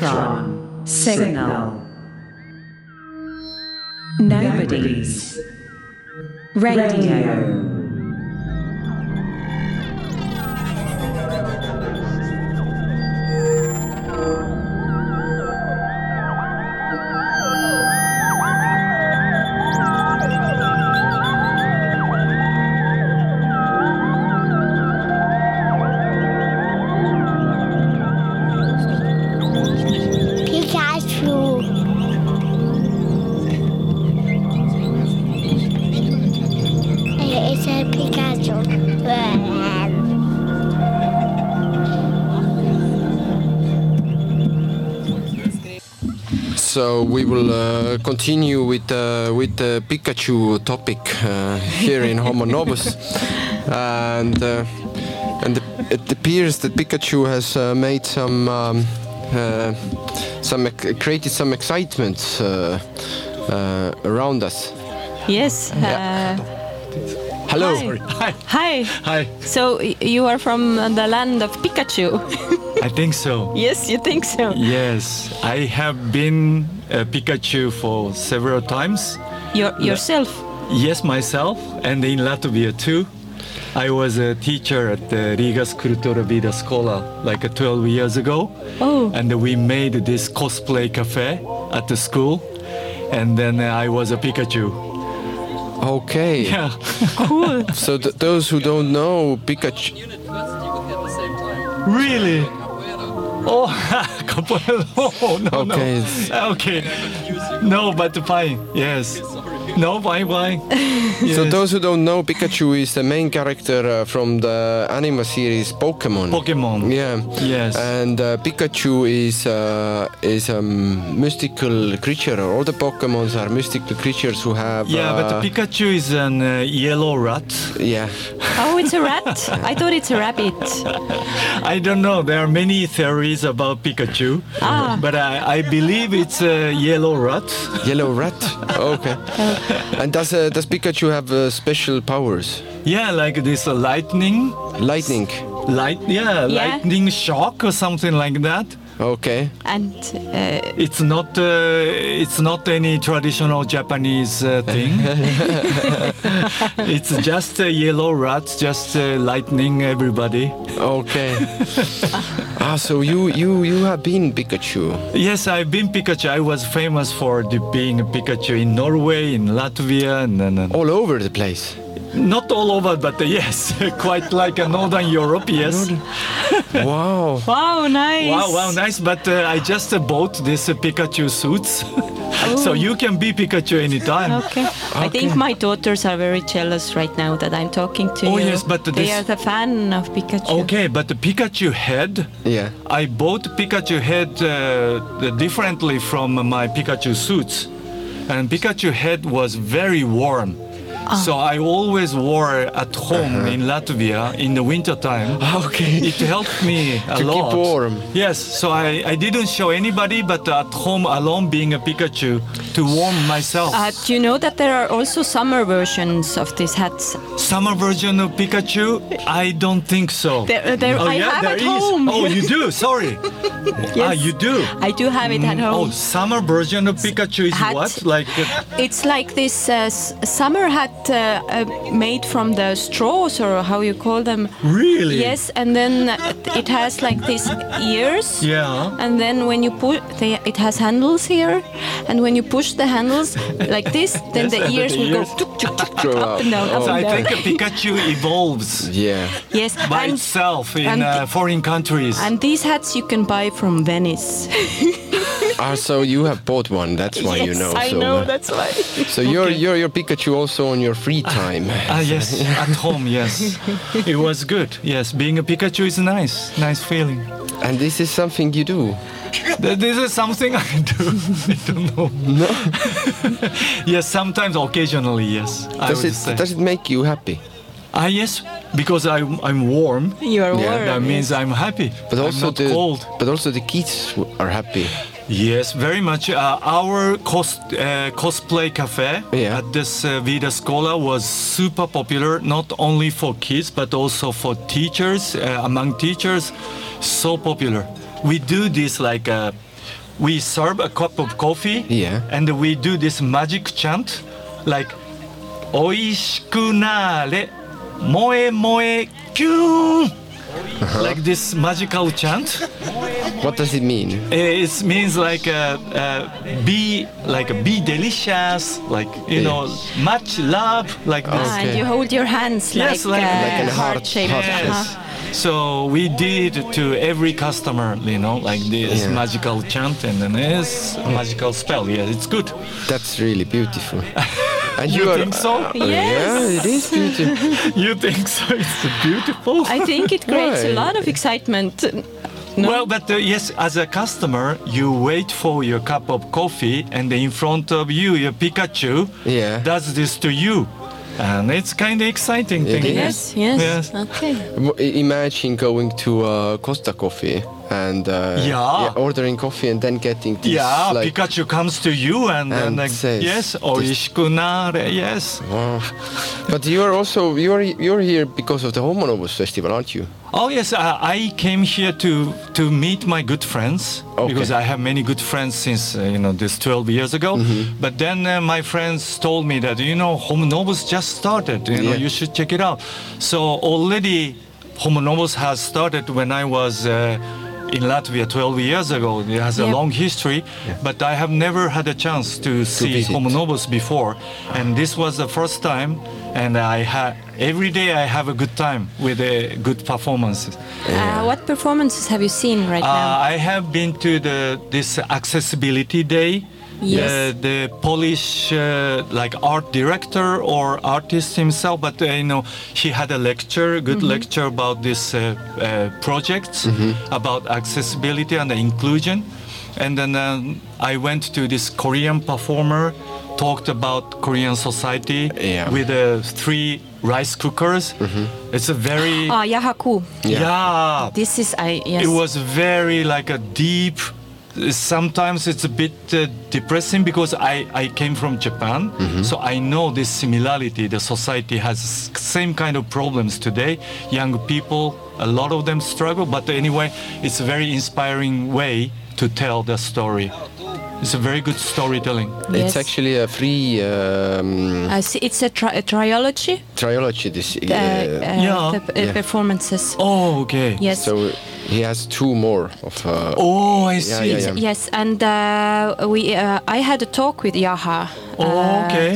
Electron. Signal. Nobody's. Radio. We will uh, continue with uh, with the Pikachu topic uh, here in Homo Novus, and uh, and it appears that Pikachu has uh, made some um, uh, some created some excitement uh, uh, around us. Yes. Yeah. Hello. Hi. Hi. Hi, So you are from the land of Pikachu? I think so. yes, you think so. Yes, I have been a Pikachu for several times. Your, yourself? Yes, myself, and in Latvia too. I was a teacher at the Rigas Kultura Vida Scola like uh, 12 years ago. Oh. And we made this cosplay cafe at the school. And then uh, I was a Pikachu. Okay. Yeah. Cool. So th- those who don't know Pikachu, really? Oh, couple. Oh, no, Okay. no. Okay. No, but fine. Yes. No, why, fine. so those who don't know Pikachu is the main character uh, from the anime series Pokemon. Pokemon. Yeah. Yes. And uh, Pikachu is uh, is a mystical creature. All the Pokemons are mystical creatures who have. Yeah, but uh, the Pikachu is an uh, yellow rat. yeah. Oh, it's a rat? I thought it's a rabbit. I don't know. There are many theories about Pikachu, Ah. but I, I believe it's a yellow rat. Yellow rat. Okay. and does uh, does Pikachu have uh, special powers? Yeah, like this uh, lightning, Lightning. light. Yeah, Yeah. lightning shock or something like that. Okay. And uh, It's not. Uh, it's not any traditional Japanese uh, thing. it's just a yellow rat, just uh, lightning everybody. Okay. ah, so you you you have been Pikachu. Yes, I've been Pikachu. I was famous for the, being a Pikachu in Norway, in Latvia, and then. uh, All over the place. Not all over, but uh, yes, quite like a Northern Europe, yes. Wow. wow, nice. Wow, wow, nice. But uh, I just uh, bought this uh, Pikachu suits. so you can be Pikachu anytime. Okay. I think my daughters are very jealous right now that I'm talking to Oh, you. yes, but they this- are the fan of Pikachu. Okay, but the Pikachu head, Yeah. I bought Pikachu head uh, differently from my Pikachu suits. And Pikachu head was very warm. Ah. So I always wore at home in Latvia in the winter time. Okay. It helped me a To keep lot. warm. Yes, so I, I didn't show anybody, but at home alone being a Pikachu to warm myself. Uh, do you know that there are also summer versions of these hats? Summer version of Pikachu? I don't think so. There- there- oh, I yeah, have there at is. home. Oh, you do? Sorry. Ah, you do? I do have it at home. Oh, summer version of Pikachu is Hat. what? Like, uh, It's like this uh, summer hat uh, uh, made from the straws, or how you call them. really? Yes, and then it has like these ears. Yeah. And then when you put, they, it has handles here, and when you push the handles like this, then Yes, the ears the will go ears tuk, tuk, tuk, up and down, up. up So I and down. think a Pikachu evolves Yeah. yes, by and, itself in and- uh, foreign countries. and these hats you can buy from Venice. Ah, so you have bought one. That's why you Yes, know. I so, know. uh, That's why. so you're you're your Pikachu also on your free time. Ah, yes, at home, yes. It was good. Yes, being a Pikachu is nice. Nice feeling. and this is something you do. This is something I do. I don't know. No. Yes, sometimes, occasionally, yes. Does it say. does it make you happy? Ah, yes, because I'm, I'm warm. You are Yeah, warm. That means I'm happy. But I'm also not the cold. but also the kids are happy. Yes, very much. Uh, our cos- uh, cosplay cafe Yeah. at this uh, Vida Scola was super popular, not only for kids but also for teachers. Uh, among teachers, so popular. We do this like uh, we serve a cup of coffee. Yeah. And we do this magic chant, like "Oishiku nare, moe moe kyun." Like this magical chant. What does it mean? It means like uh, uh, be like a be delicious, like you know, much love, like this. Ah, Okay. and you hold your hands Yes, like, like- uh, Like a heart- heart shape. heart Yes. Uh-huh. So we did to every customer, you know, like this Yeah. magical chant and then this magical spell. Yeah, it's good. That's really beautiful. And You are, think so? Yeah, it is beautiful. You think so? It's beautiful. I think it creates a lot of excitement. No? Well, but uh, yes, as a customer, you wait for your cup of coffee, and in front of you, your Pikachu Yeah. does this to you, and it's kind of exciting It thing. is. yes, yes, Yes. Okay. Imagine going to uh, Costa Coffee and uh, Yeah. ordering coffee and then getting this Yeah, like Pikachu comes to you and, And then like, says yes, oishikunare yes. Wow. But you are also you are you're here because of the Homo Novus festival, aren't you? Oh yes, uh, I came here to to meet my good friends Okay. because I have many good friends since uh, you know this 12 years ago. Mm-hmm. But then uh, my friends told me that you know Homo Novus just started. You know Yeah. you should check it out. So already Homo Novus has started when I was. In Latvia 12 years ago, it has a long history, but I have never had a chance to see visit. Homo Novus before, and this was the first time. And I had every day I have a good time with the good performances. Uh, what performances have you seen right now? Uh, I have been to the this accessibility day. Yes. The, the Polish uh, like art director or artist himself, but uh, you know he had a lecture, good lecture about this uh, uh, projects about accessibility and inclusion, and then um, I went to this Korean performer, talked about Korean society Yeah. with uh, three rice cookers. It's a very Ah, Yahaku. yeah This is I yes. it was very like a deep sometimes it's a bit uh, depressing because I, I came from japan so i know this similarity the society has same kind of problems today young people a lot of them struggle but anyway it's a very inspiring way to tell the story it's a very good storytelling It's actually a free um, Uh, s- it's a, tri- a triology. triology. This Uh, uh, uh, Yeah. the uh, Yeah. performances. oh okay Yes. so he has two more of. Uh, oh i see yeah, yeah. Yes, and uh, we uh, I had a talk with Yaha. oh uh, okay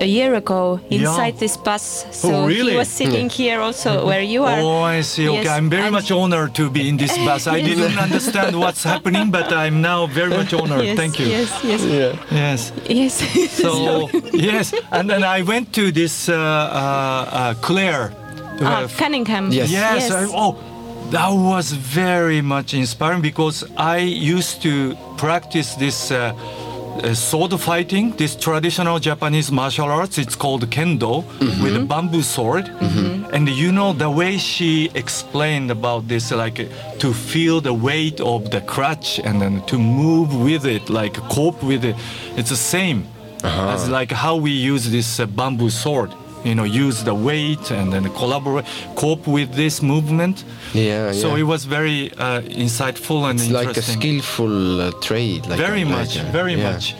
A year ago, Yeah. inside this bus. So Oh, really? he was sitting here also, where you are. Oh, I see. Okay, I'm very and- much honored to be in this bus. I didn't understand what's happening, but I'm now very much honored. Yes, Thank you. Yes, yes, yeah. Yes. yes. So yes, and then I went to this uh, uh, uh, Claire. Ah, uh, Cunningham. Yes. Yes. Yes. I- oh, that was very much inspiring because I used to practice this. Uh, uh, sword fighting, this traditional Japanese martial arts, it's called kendo with a bamboo sword. And you know, the way she explained about this, like to feel the weight of the crutch and then to move with it, like cope with it, it's the same as like how we use this uh, bamboo sword. You know, use the weight and then collaborate, cope with this movement. Yeah, So yeah. it was very uh, insightful and It's like a interesting. skillful uh, trade. Like very a- much, like a- very yeah. much.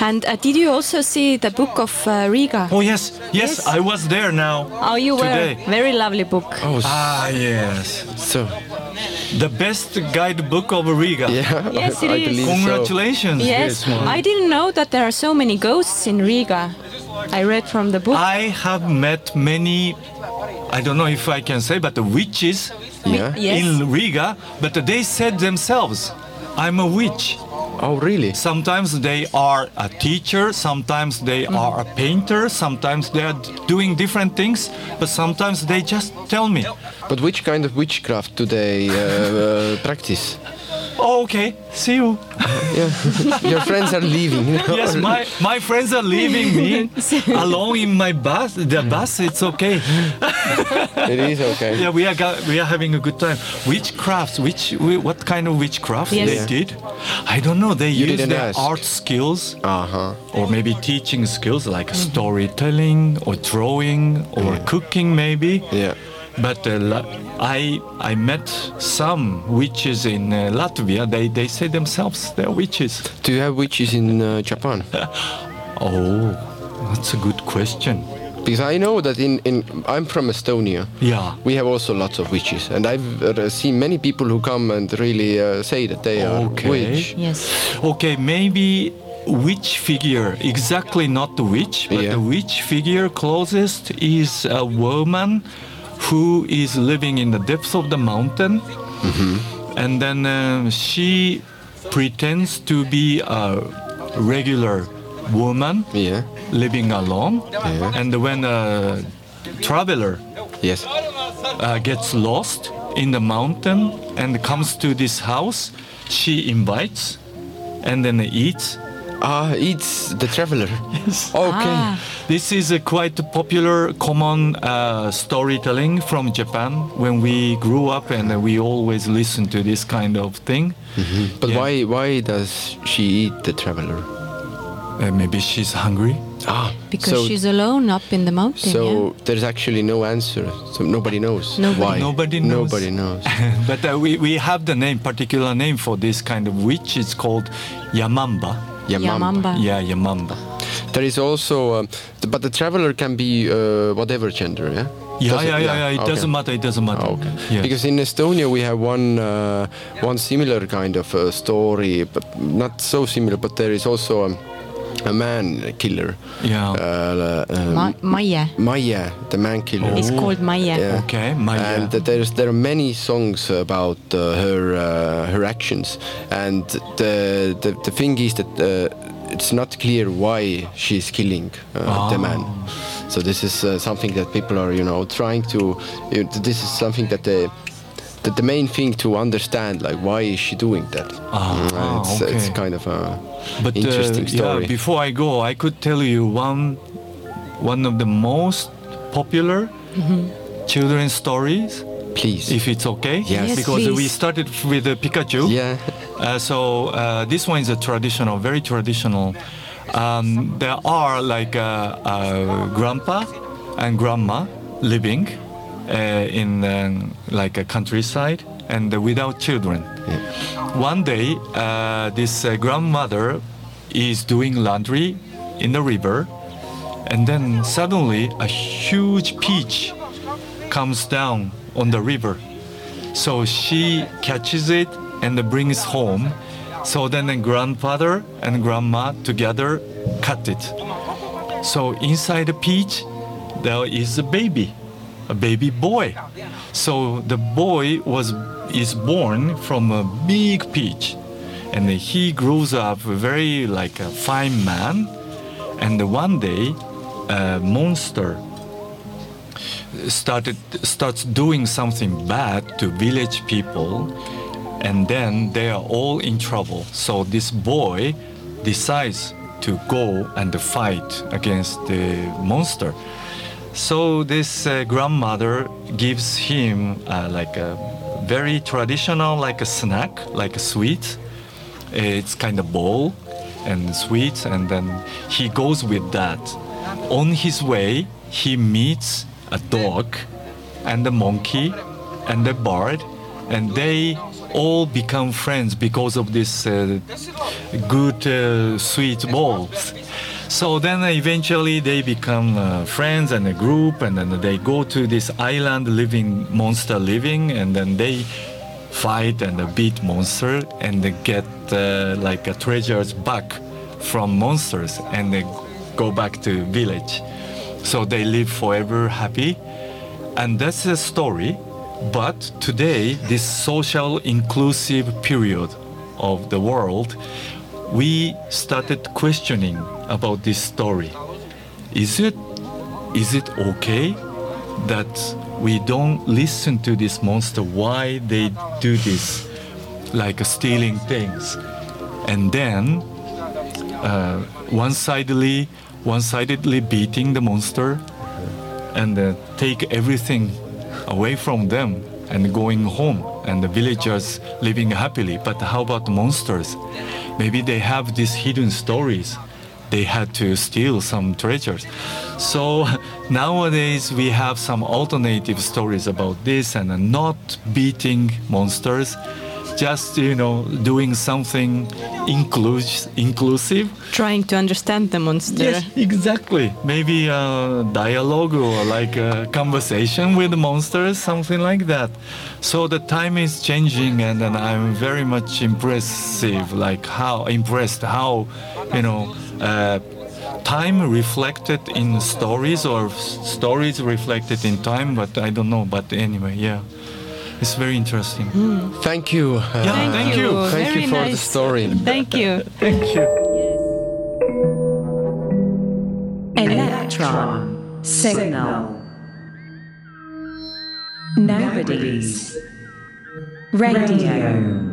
And uh, did you also see the book of uh, Riga? Oh yes, yes, Yes. I was there now. Oh, you were. today. Very lovely book. Oh, Ah yes, so the best guidebook of Riga. yeah. Yes, I, it I is. believe so. Congratulations, Yes, this. I didn't know that there are so many ghosts in Riga. I read from the book. I have met many. I don't know if I can say, but the witches Yeah. Yes. in Riga. But they said themselves, "I'm a witch." Oh, really? Sometimes they are a teacher, sometimes they Mm. are a painter, sometimes they are doing different things, but sometimes they just tell me, But which kind of witchcraft do they uh, uh, practice? Oh, okay, see you. Yeah, your friends are leaving. Yes, my, my friends are leaving me alone in my bus. The bus, it's okay. it is okay. Yeah, we are go- we are having a good time. Witchcrafts, which what kind of witchcraft Yes. they Yeah. did? I don't know. They You use their ask. art skills Uh huh. or maybe teaching skills like storytelling or drawing or cooking maybe. Yeah. But uh, I I met some witches in uh, Latvia. They they say themselves they're witches. Do you have witches in uh, Japan? Oh, that's a good question. Because I know that in, in I'm from Estonia. Yeah. We have also lots of witches, and I've uh, seen many people who come and really uh, say that they are Okay. witch. Yes. Okay, maybe which figure exactly not the witch, but Yeah. the witch figure closest is a woman who is living in the depths of the mountain, and then um, she pretends to be a regular woman Yeah. living alone, Yeah. and when a traveler Yes. uh, gets lost in the mountain and comes to this house, she invites and then eats. Ah, it's the traveler. Yes. Okay. Ah. This is a quite popular, common uh, storytelling from Japan. When we grew up, and we always listen to this kind of thing. But Yeah. why why does she eat the traveler? Uh, maybe she's hungry. Ah, Because so, she's alone up in the mountain. so yeah? there's actually no answer. So nobody knows Nobody. why. Nobody knows. Nobody knows. but uh, we, we have the name, particular name for this kind of witch. It's called Yamamba. Yamamba. Yeah, Yamamba. There is also, um, th- but the traveler can be uh, whatever gender, yeah. Yeah, Does it- yeah, yeah, yeah. It okay. doesn't matter. It doesn't matter. Oh, okay. Yes. Because in Estonia we have one uh, one similar kind of uh, story, but not so similar. But there is also um, a man killer. Yeah. Uh, um, Ma- Maie. Maie, the man killer. It's called Maie. Yeah. Okay, Maie. And there's there are many songs about uh, her uh, her actions, and the the, the thing is that uh, it's not clear why she's killing uh, the man. So this is uh, something that people are you know trying to. This is something that they. The, the main thing to understand, like, why is she doing that? Ah, Mm, it's, it's kind of a But uh, interesting story. yeah, before I go, I could tell you one one of the most popular children's stories, Please. if it's okay. Yes. Yes, because we started with the Pikachu. yeah. Uh, so uh, this one is a traditional, very traditional. Um, there are like a, a grandpa and grandma living uh, in um, like a countryside and without children. One day, uh, this uh, grandmother is doing laundry in the river, and then suddenly a huge peach comes down on the river. So she catches it and brings home. So then the grandfather and grandma together cut it. So inside the peach, there is a baby, a baby boy. So the boy was is born from a big peach, and he grows up very like a fine man. And one day, a monster started starts doing something bad to village people and then they are all in trouble so this boy decides to go and fight against the monster so this uh, grandmother gives him uh, like a very traditional like a snack like a sweet. It's kind of bowl and sweets and then he goes with that. On his way he meets a dog and a monkey and a bird and they all become friends because of this uh, good uh, sweet bowls so then eventually they become uh, friends and a group and then they go to this island living monster living and then they fight and beat monster and they get uh, like uh, treasures back from monsters and they go back to village. So they live forever happy. And that's the story. But today this social inclusive period of the world we started questioning about this story. Is it is it okay that we don't listen to this monster why they do this like stealing things? And then uh, one-sidedly one-sidedly beating the monster and uh, take everything away from them and going home and the villagers living happily. But how about the monsters? Maybe they have these hidden stories they had to steal some treasures. So nowadays we have some alternative stories about this and not beating monsters, just you know doing something inclus- inclusive. Trying to understand the monster. Yes, exactly. Maybe a dialogue or like a conversation with the monsters, something like that. So the time is changing, and, then I'm very much impressive, like how impressed how, you know. Uh, time reflected in stories or s- stories reflected in time but i don't know but anyway yeah it's very interesting Thank you. uh, Yeah, Thank thank you. you. Thank Very you for the story. Thank you. thank you Electron. Signal. Nobody's. Radio.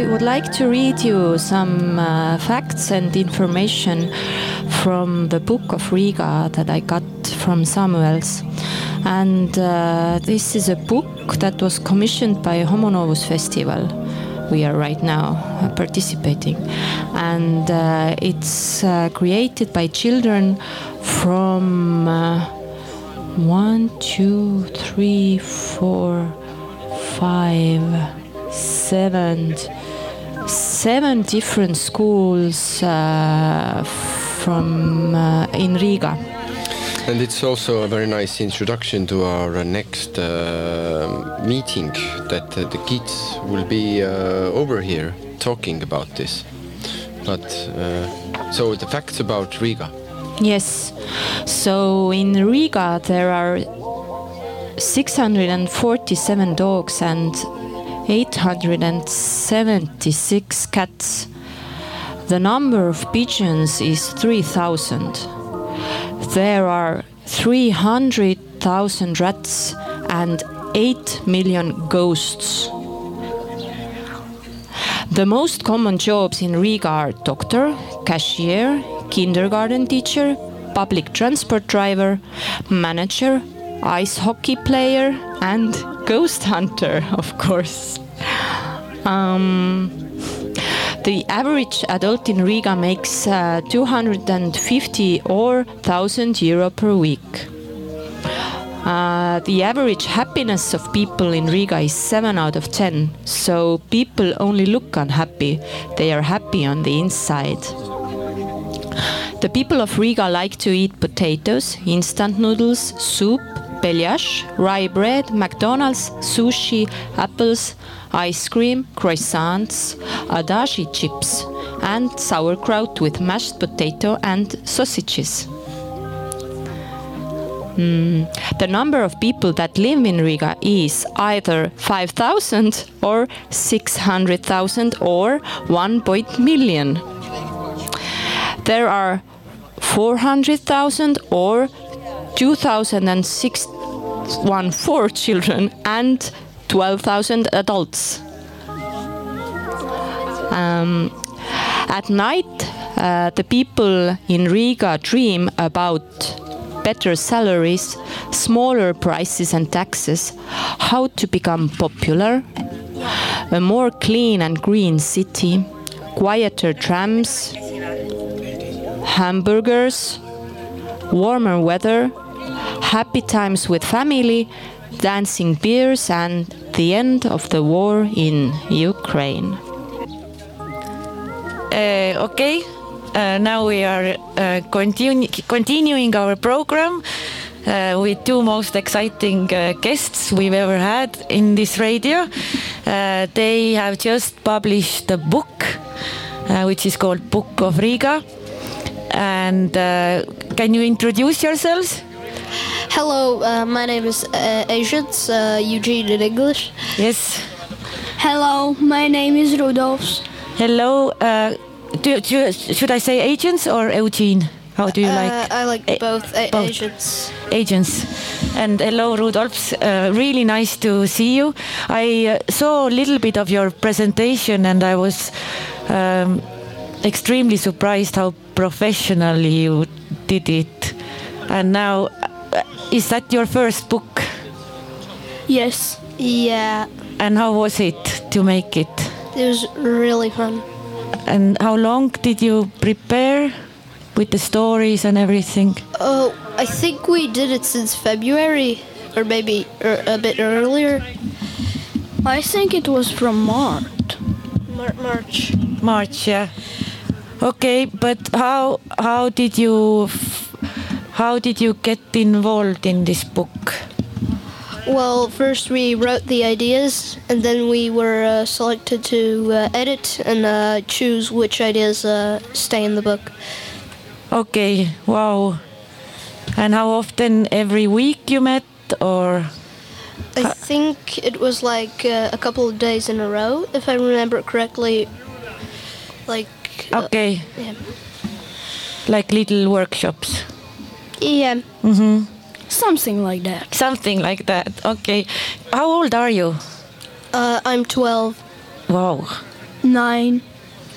I would like to read you some uh, facts and information from the book of Riga that I got from Samuels. And uh, this is a book that was commissioned by Homo Novus Festival. We are right now uh, participating. And uh, it's uh, created by children from. Uh, one, two, three, four, five, seven, seven different schools uh, from uh, in Riga. And it's also a very nice introduction to our uh, next uh, meeting that uh, the kids will be uh, over here talking about this. But uh, so the facts about Riga. Yes. So in Riga there are 647 dogs and 876 cats. The number of pigeons is 3000. There are 300,000 rats and 8 million ghosts. The most common jobs in Riga are doctor, cashier, kindergarten teacher, public transport driver, manager, ice hockey player, and ghost hunter, of course. Um, the average adult in Riga makes uh, 250 or 1000 euro per week. Uh, the average happiness of people in Riga is 7 out of 10. So people only look unhappy, they are happy on the inside. The people of Riga like to eat potatoes, instant noodles, soup, belyash, rye bread, McDonald's, sushi, apples, ice cream, croissants, adashi chips, and sauerkraut with mashed potato and sausages. Mm, the number of people that live in Riga is either 5,000 or 600,000 or 1 point million. There are 400,000 or 2,006 children and 12,000 adults. Um, at night, uh, the people in Riga dream about better salaries, smaller prices and taxes, how to become popular, a more clean and green city, quieter trams, hamburgers, warmer weather, happy times with family, dancing beers, and the end of the war in Ukraine. Uh, okay, uh, now we are uh, continu- continuing our program uh, with two most exciting uh, guests we've ever had in this radio. Uh, they have just published a book uh, which is called Book of Riga. And uh, can you introduce yourselves? Hello, uh, my name is uh, Asians, uh, Eugene in English. Yes. Hello, my name is Rudolf. Hello. Uh, do, do, should I say agents or Eugene? How do you Uh, like I like A- both, a- both. agents. agents? And hello, Rudolf. Uh, really nice to see you. I uh, saw a little bit of your presentation, and I was um, extremely surprised how professionally you did it. And now, uh, is that your first book? Yes. Yeah, And how was it to make it? it was really fun. And how long did you prepare with the stories and everything? Oh, I think we did it since February, or maybe er, a bit earlier. I think it was from March. Mar- March. March, yeah. Okay, but how how did you how did you get involved in this book? Well, first we wrote the ideas, and then we were uh, selected to uh, edit and uh, choose which ideas uh, stay in the book. Okay, wow. And how often every week you met or I think it was like uh, a couple of days in a row, if I remember correctly. Like. Uh, okay, yeah. like little workshops. Yeah. Something like that. Something like that. Okay. How old are you? Uh, I'm 12. Wow. Nine.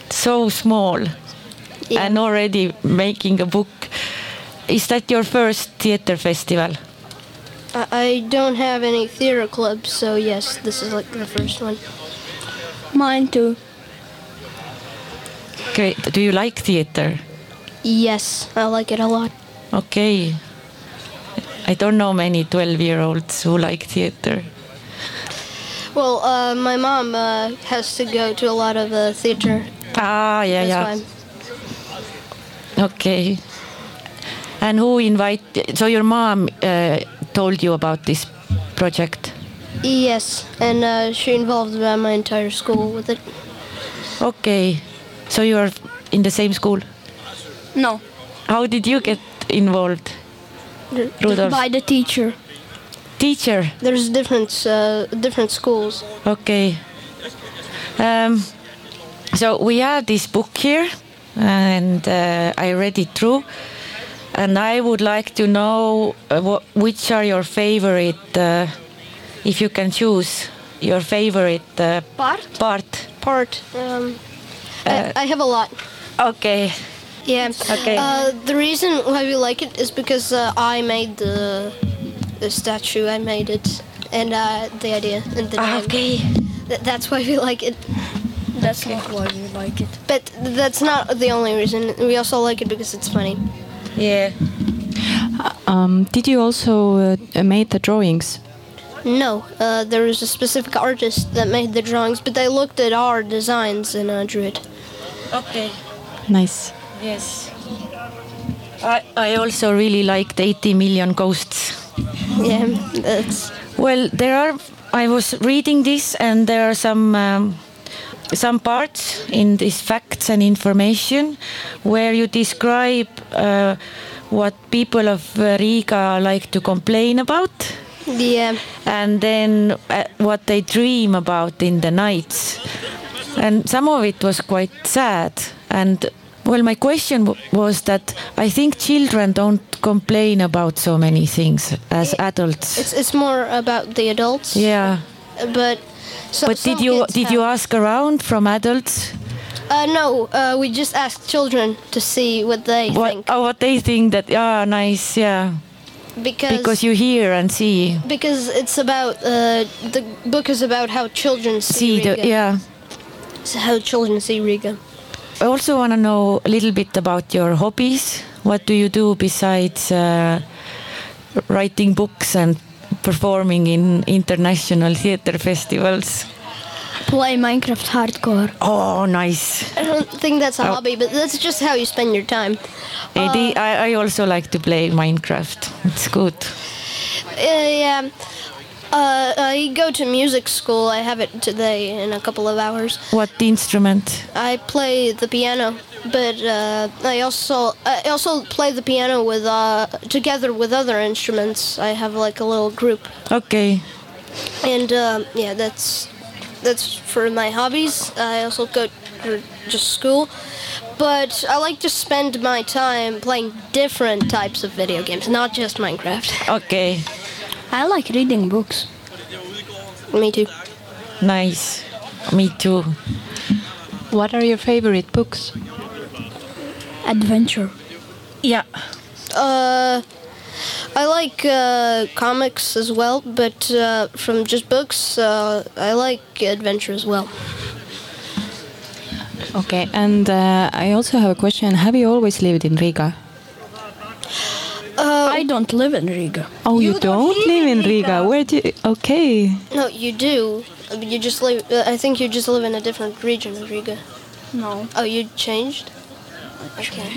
So small Yeah. and already making a book. Is that your first theater festival? I, I don't have any theater clubs, so yes, this is like the first one. Mine too. Great. Do you like theater? Yes, I like it a lot. Okay. I don't know many 12 year olds who like theater. Well, uh, my mom uh, has to go to a lot of uh, theater. Ah, yeah, yeah. why. Okay. And who invite? So your mom uh, told you about this project. Yes, and uh, she involved my entire school with it. Okay. So you are in the same school. No. How did you get involved, Rudolf? By the teacher. Teacher. There's different uh, different schools. Okay. Um, so we have this book here, and uh, I read it through, and I would like to know uh, what, which are your favorite, uh, if you can choose your favorite uh, Part? part. Part. Um, I, I have a lot. Okay. Yeah. Okay. Uh, the reason why we like it is because uh, I made the the statue. I made it, and uh, the idea and the Ah, name. okay. Th- that's why we like it. That's not why we like it. But that's not the only reason. We also like it because it's funny. Yeah. Um, did you also uh, made the drawings? No, uh, there was a specific artist that made the drawings, but they looked at our designs and uh, drew it. Okay. Nice. Yes. I, I also really liked 80 million ghosts. Yeah, that's Well, there are. I was reading this, and there are some um, some parts in these facts and information where you describe uh, what people of uh, Riga like to complain about, yeah. and then uh, what they dream about in the nights. And some of it was quite sad. And well, my question w- was that I think children don't complain about so many things as adults. It's it's more about the adults. Yeah. But so, But did you did you ask around from adults Uh, no, uh, we just asked children to see what they what think oh, what they think that ah nice yeah because because you hear and see because it's about uh, the book is about how children see, see the yeah. So how children see Riga. I also want to know a little bit about your hobbies. What do you do besides uh, writing books and performing in international theater festivals? Play Minecraft hardcore. Oh, nice. I don't think that's a Oh. hobby, but that's just how you spend your time. Eddie, I, I also like to play Minecraft. It's good. Uh, yeah. Uh, I go to music school. I have it today in a couple of hours. What instrument? I play the piano, but uh, I also I also play the piano with uh, together with other instruments. I have like a little group, Okay. and um, yeah, that's that's for my hobbies. I also go or just school. But I like to spend my time playing different types of video games, not just Minecraft. Okay, I like reading books. Me too. nice. Me too. What are your favorite books? Adventure. Yeah. Uh, I like uh, comics as well, but uh, from just books, uh, I like adventure as well. Okay, and uh, I also have a question. Have you always lived in Riga? Uh, I don't live in Riga. Oh, you, You don't don't live live in in Riga. Riga. Where do you? Okay. no, you do. Uh, You just live. Uh, I think you just live in a different region of Riga. No. Oh, you changed. Okay.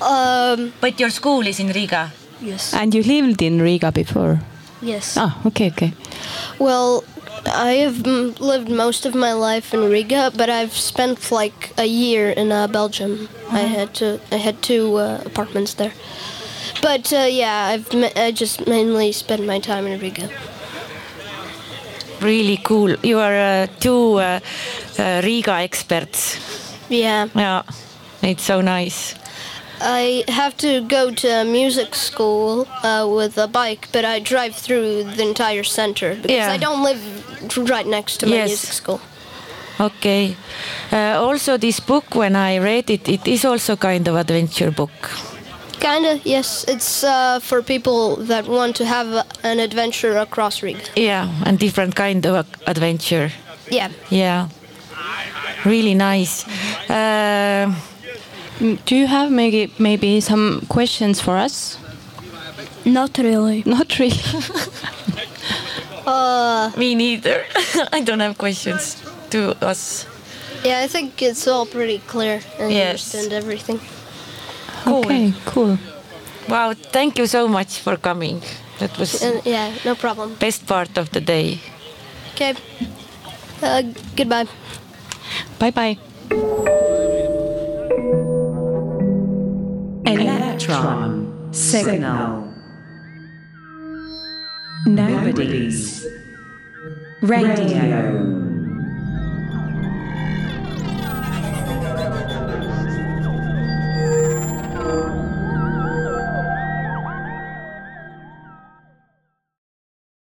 Um, But your school is in Riga. Yes. And you lived in Riga before? Yes. Ah, okay, okay. well, I have lived most of my life in Riga, but I've spent like a year in uh, Belgium. I had to. I had two uh, apartments there. But uh, yeah, I've ma- I just mainly spend my time in Riga. Really cool. You are uh, two uh, uh, Riga experts. Yeah, Yeah, it's so nice. I have to go to music school uh, with a bike, but I drive through the entire center because Yeah. I don't live right next to my Yes. music school. Okay. Uh, also, this book, when I read it, it is also kind of adventure book. Kinda, yes. It's uh, for people that want to have an adventure across Riga. Yeah, and different kind of adventure. Yeah. Yeah. Really nice. Uh, Do you have maybe maybe some questions for us? Not really. Not really. Uh, me neither. I don't have questions to us. yeah, I think it's all pretty clear and Yes. understand everything. Cool. Okay, cool. Wow, thank you so much for coming. That was And yeah, no problem. best part of the day. Okay. Uh, goodbye. Bye bye. Electron signal. Nobody's radio.